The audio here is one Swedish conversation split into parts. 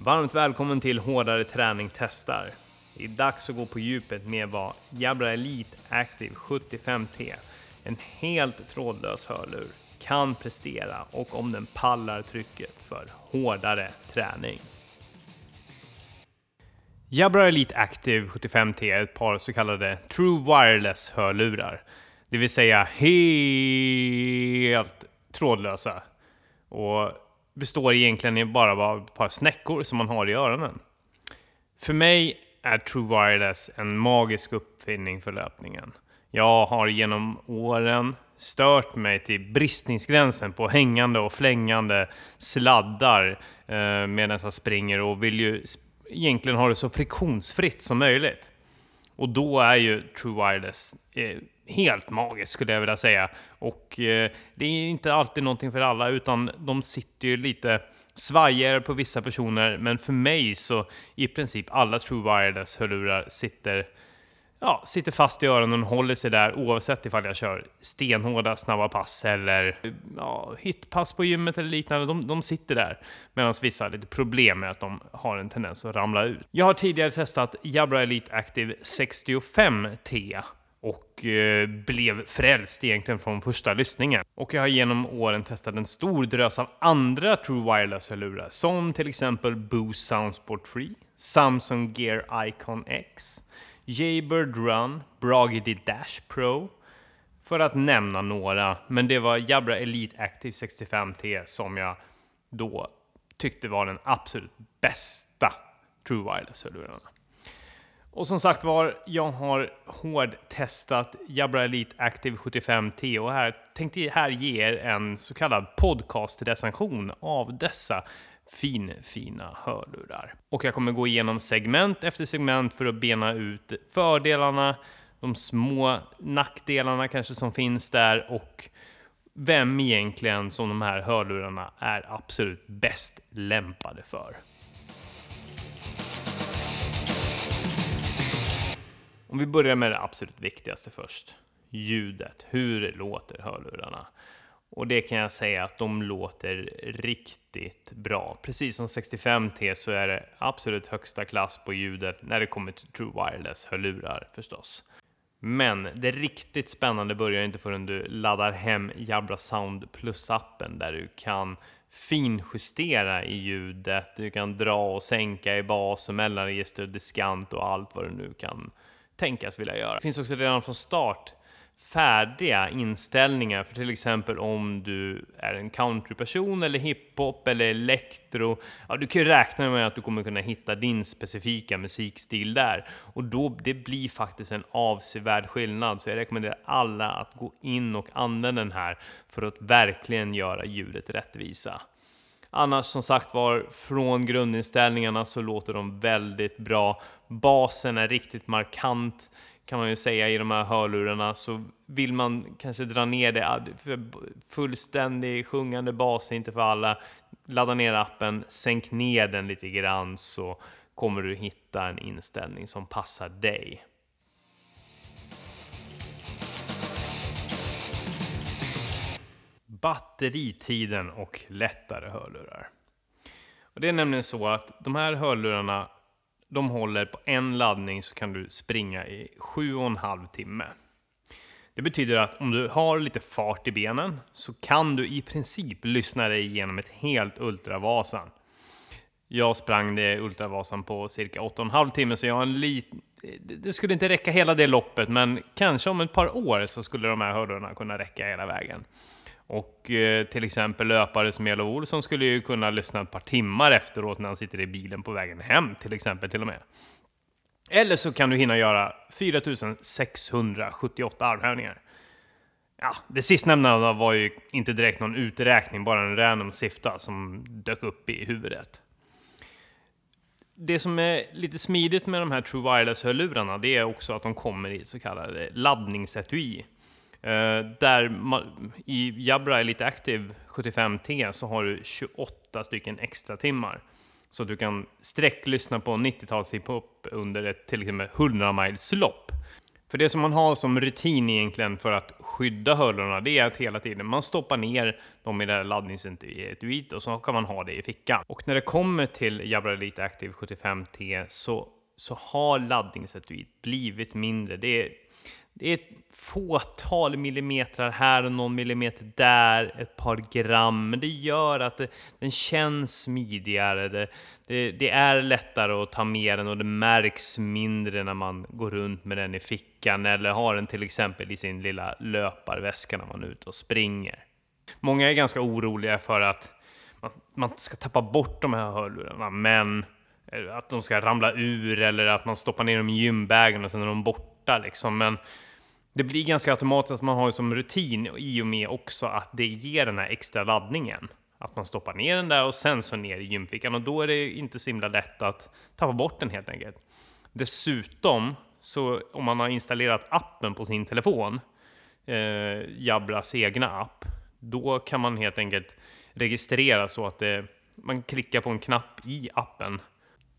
Varmt välkommen till Hårdare Träning Testar. Det är dags att gå på djupet med vad Jabra Elite Active 75T, en helt trådlös hörlur, kan prestera och om den pallar trycket för hårdare träning. Jabra Elite Active 75T är ett par så kallade True Wireless hörlurar, det vill säga helt trådlösa. Och består egentligen bara av ett par snäckor som man har i öronen. För mig är True Wireless en magisk uppfinning för löpningen. Jag har genom åren stört mig till bristningsgränsen på hängande och flängande sladdar eh, medan jag springer och vill ju egentligen ha det så friktionsfritt som möjligt. Och då är ju True Wireless eh, helt magiskt skulle jag vilja säga. Och eh, det är inte alltid någonting för alla, utan de sitter ju lite svajigare på vissa personer. Men för mig så i princip alla True Wireless-hörlurar sitter ja, sitter fast i öronen och håller sig där oavsett ifall jag kör stenhårda snabba pass eller ja, hitpass på gymmet eller liknande. De, de sitter där. Medan vissa har lite problem med att de har en tendens att ramla ut. Jag har tidigare testat Jabra Elite Active 65T och eh, blev frälst egentligen från första lyssningen. Och jag har genom åren testat en stor drös av andra True Wireless-hörlurar som till exempel Bose Soundsport 3, Samsung Gear Icon X, Jaybird Run, Bragedy Dash Pro, för att nämna några. Men det var Jabra Elite Active 65T som jag då tyckte var den absolut bästa True Wireless-hörlurarna. Och som sagt var, jag har hårdtestat Jabra Elite Active 75T och här tänkte här ge er en så kallad podcast-recension av dessa fin, fina hörlurar. Och jag kommer gå igenom segment efter segment för att bena ut fördelarna, de små nackdelarna kanske som finns där och vem egentligen som de här hörlurarna är absolut bäst lämpade för. Om vi börjar med det absolut viktigaste först. Ljudet. Hur låter hörlurarna? Och det kan jag säga att de låter riktigt bra. Precis som 65T så är det absolut högsta klass på ljudet när det kommer till True Wireless-hörlurar förstås. Men det riktigt spännande börjar inte förrän du laddar hem Jabra Sound Plus-appen där du kan finjustera i ljudet, du kan dra och sänka i bas och mellanregister, diskant och allt vad du nu kan tänkas vilja göra. Det finns också redan från start färdiga inställningar för till exempel om du är en countryperson eller hiphop eller elektro. Ja, du kan ju räkna med att du kommer kunna hitta din specifika musikstil där och då det blir faktiskt en avsevärd skillnad. Så jag rekommenderar alla att gå in och använda den här för att verkligen göra ljudet rättvisa. Annars som sagt var, från grundinställningarna så låter de väldigt bra. Basen är riktigt markant kan man ju säga i de här hörlurarna. Så vill man kanske dra ner det, fullständig sjungande bas är inte för alla. Ladda ner appen, sänk ner den lite grann så kommer du hitta en inställning som passar dig. Batteritiden och lättare hörlurar. Och det är nämligen så att de här hörlurarna, de håller på en laddning så kan du springa i 7,5 timme. Det betyder att om du har lite fart i benen så kan du i princip lyssna dig igenom ett helt Ultravasan. Jag sprang det Ultravasan på cirka 8,5 timme så jag har en liten... Det skulle inte räcka hela det loppet men kanske om ett par år så skulle de här hörlurarna kunna räcka hela vägen. Och eh, till exempel löpare som Elof Olsson skulle ju kunna lyssna ett par timmar efteråt när han sitter i bilen på vägen hem till exempel till och med. Eller så kan du hinna göra 4678 armhävningar. Ja, det sistnämnda var ju inte direkt någon uträkning, bara en random sifta som dök upp i huvudet. Det som är lite smidigt med de här True Wireless-hörlurarna, det är också att de kommer i så kallade laddningsetui. Eh, där där i Jabra Elite Active 75T så har du 28 stycken extra timmar. Så du kan sträcklyssna på 90-tals hiphop under ett till exempel 100 miles lopp. För det som man har som rutin egentligen för att skydda hörlurarna, det är att hela tiden man stoppar ner dem i det här laddningsetuiet och så kan man ha det i fickan. Och när det kommer till Jabra Elite Active 75T så, så har laddningsetuiet blivit mindre. Det är, det är ett fåtal millimeter här och någon millimeter där, ett par gram, men det gör att det, den känns smidigare. Det, det, det, är lättare att ta med den och det märks mindre när man går runt med den i fickan eller har den till exempel i sin lilla löparväska när man är ute och springer. Många är ganska oroliga för att man, man ska tappa bort de här hörlurarna, men eh, att de ska ramla ur eller att man stoppar ner dem i gymbagen och sen är de borta liksom. Men det blir ganska automatiskt att man har det som rutin i och med också att det ger den här extra laddningen. Att man stoppar ner den där och sen så ner i gymfickan och då är det inte så himla lätt att tappa bort den helt enkelt. Dessutom, så om man har installerat appen på sin telefon, eh, Jabras egna app, då kan man helt enkelt registrera så att det, man klickar på en knapp i appen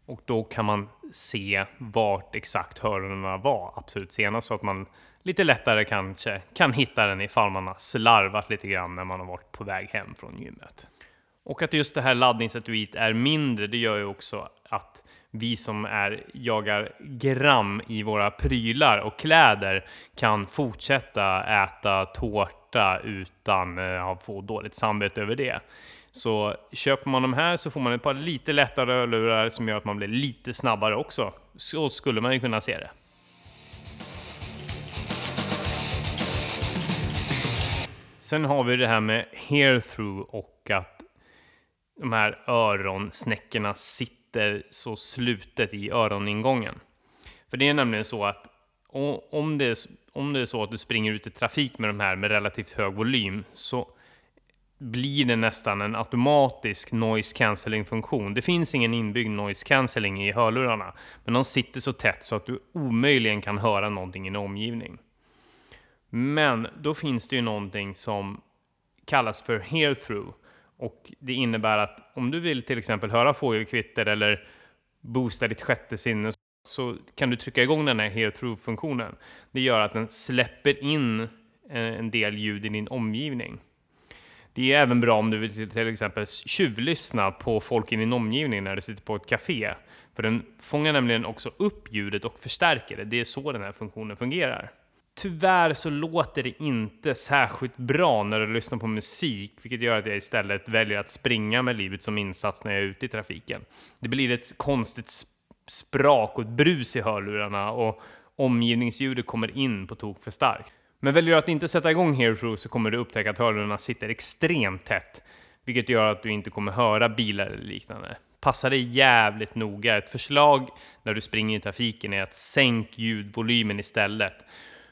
och då kan man se vart exakt hörlurarna var absolut senast så att man lite lättare kanske kan hitta den ifall man har slarvat lite grann när man har varit på väg hem från gymmet. Och att just det här laddningsetuiet är mindre, det gör ju också att vi som är, jagar gram i våra prylar och kläder kan fortsätta äta tårta utan eh, att få dåligt samvete över det. Så köper man de här så får man ett par lite lättare hörlurar som gör att man blir lite snabbare också. Så skulle man ju kunna se det. Sen har vi det här med hair through och att de här öronsnäckorna sitter så slutet i öroningången. För det är nämligen så att om det är, om det är så att du springer ut i trafik med de här med relativt hög volym så blir det nästan en automatisk noise cancelling funktion. Det finns ingen inbyggd noise cancelling i hörlurarna, men de sitter så tätt så att du omöjligen kan höra någonting i din omgivning. Men då finns det ju någonting som kallas för hear through och det innebär att om du vill till exempel höra fågelkvitter eller boosta ditt sjätte sinne så kan du trycka igång den här hear through-funktionen. Det gör att den släpper in eh, en del ljud i din omgivning. Det är även bra om du vill till exempel tjuvlyssna på folk i din omgivning när du sitter på ett café. För den fångar nämligen också upp ljudet och förstärker det. Det är så den här funktionen fungerar. Tyvärr så låter det inte särskilt bra när du lyssnar på musik, vilket gör att jag istället väljer att springa med livet som insats när jag är ute i trafiken. Det blir ett konstigt sprak och ett brus i hörlurarna och omgivningsljudet kommer in på tok för starkt. Men väljer du att inte sätta igång Hero så kommer du upptäcka att hörlurarna sitter extremt tätt, vilket gör att du inte kommer höra bilar eller liknande. Passa dig jävligt noga. Ett förslag när du springer i trafiken är att sänk ljudvolymen istället.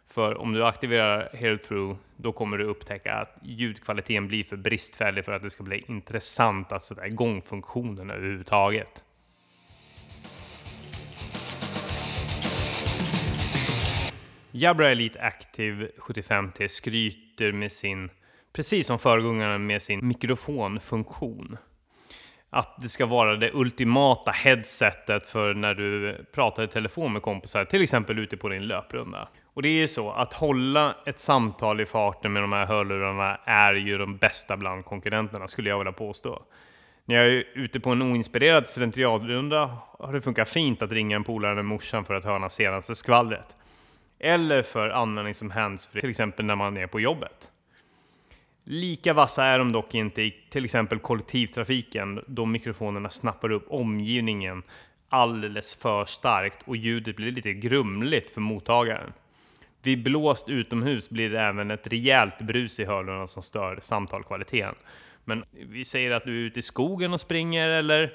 För om du aktiverar Hear Through, då kommer du upptäcka att ljudkvaliteten blir för bristfällig för att det ska bli intressant att sätta igång funktionen överhuvudtaget. Jabra Elite Active 75T skryter med sin, precis som föregångaren, med sin mikrofonfunktion. Att det ska vara det ultimata headsetet för när du pratar i telefon med kompisar, till exempel ute på din löprunda. Och det är ju så, att hålla ett samtal i farten med de här hörlurarna är ju de bästa bland konkurrenterna, skulle jag vilja påstå. När jag är ute på en oinspirerad slentrianrunda har det funkat fint att ringa en polare med morsan för att höra senaste skvallret. Eller för användning som handsfree, till exempel när man är på jobbet. Lika vassa är de dock inte i till exempel kollektivtrafiken då mikrofonerna snappar upp omgivningen alldeles för starkt och ljudet blir lite grumligt för mottagaren. Vid blåst utomhus blir det även ett rejält brus i hörlurarna som stör samtalskvaliteten. Men vi säger att du är ute i skogen och springer eller,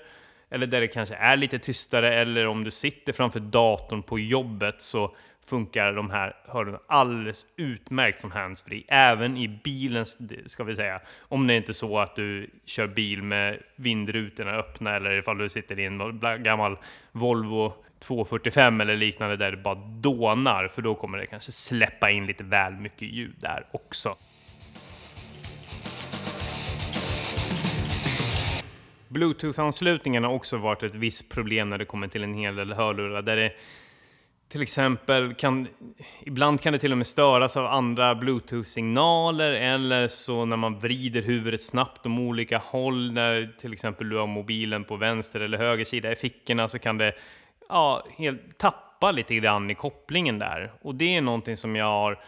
eller där det kanske är lite tystare eller om du sitter framför datorn på jobbet så funkar de här hörlurarna alldeles utmärkt som handsfree. Även i bilens ska vi säga. Om det inte är så att du kör bil med vindrutorna öppna eller ifall du sitter i en gammal Volvo 245 eller liknande där det bara dånar, för då kommer det kanske släppa in lite väl mycket ljud där också. Bluetooth-anslutningen har också varit ett visst problem när det kommer till en hel del hörlurar där det till exempel kan... Ibland kan det till och med störas av andra bluetooth-signaler eller så när man vrider huvudet snabbt om olika håll, när till exempel du har mobilen på vänster eller höger sida i fickorna så kan det ja, helt tappa lite grann i kopplingen där. Och det är någonting som jag har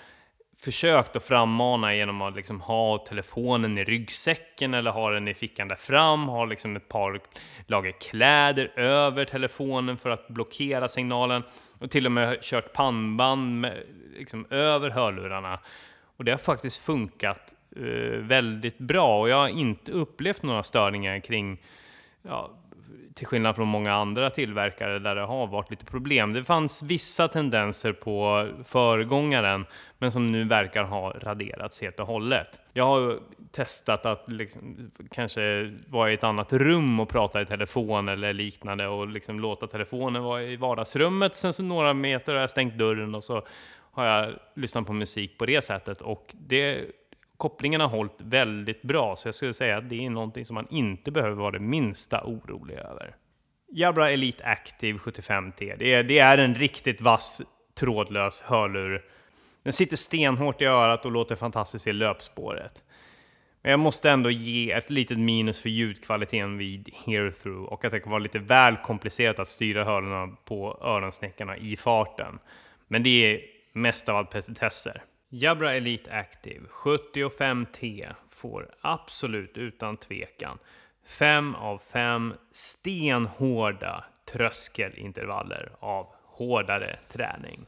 försökt att frammana genom att liksom ha telefonen i ryggsäcken eller ha den i fickan där fram, ha liksom ett par lager kläder över telefonen för att blockera signalen och till och med kört pannband med, liksom, över hörlurarna. Och det har faktiskt funkat eh, väldigt bra och jag har inte upplevt några störningar kring ja, till skillnad från många andra tillverkare där det har varit lite problem. Det fanns vissa tendenser på föregångaren, men som nu verkar ha raderats helt och hållet. Jag har testat att liksom, kanske vara i ett annat rum och prata i telefon eller liknande och liksom låta telefonen vara i vardagsrummet. Sen så några meter har jag stängt dörren och så har jag lyssnat på musik på det sättet och det kopplingen har hållit väldigt bra, så jag skulle säga att det är någonting som man inte behöver vara det minsta orolig över. Jabra Elite Active 75T, det är, det är en riktigt vass trådlös hörlur. Den sitter stenhårt i örat och låter fantastiskt i löpspåret. Men jag måste ändå ge ett litet minus för ljudkvaliteten vid hear through och att det kan vara lite väl komplicerat att styra hörlurarna på öronsnäckarna i farten. Men det är mest av allt petitesser. Jabra Elite Active 75T får absolut utan tvekan 5 av 5 stenhårda tröskelintervaller av hårdare träning.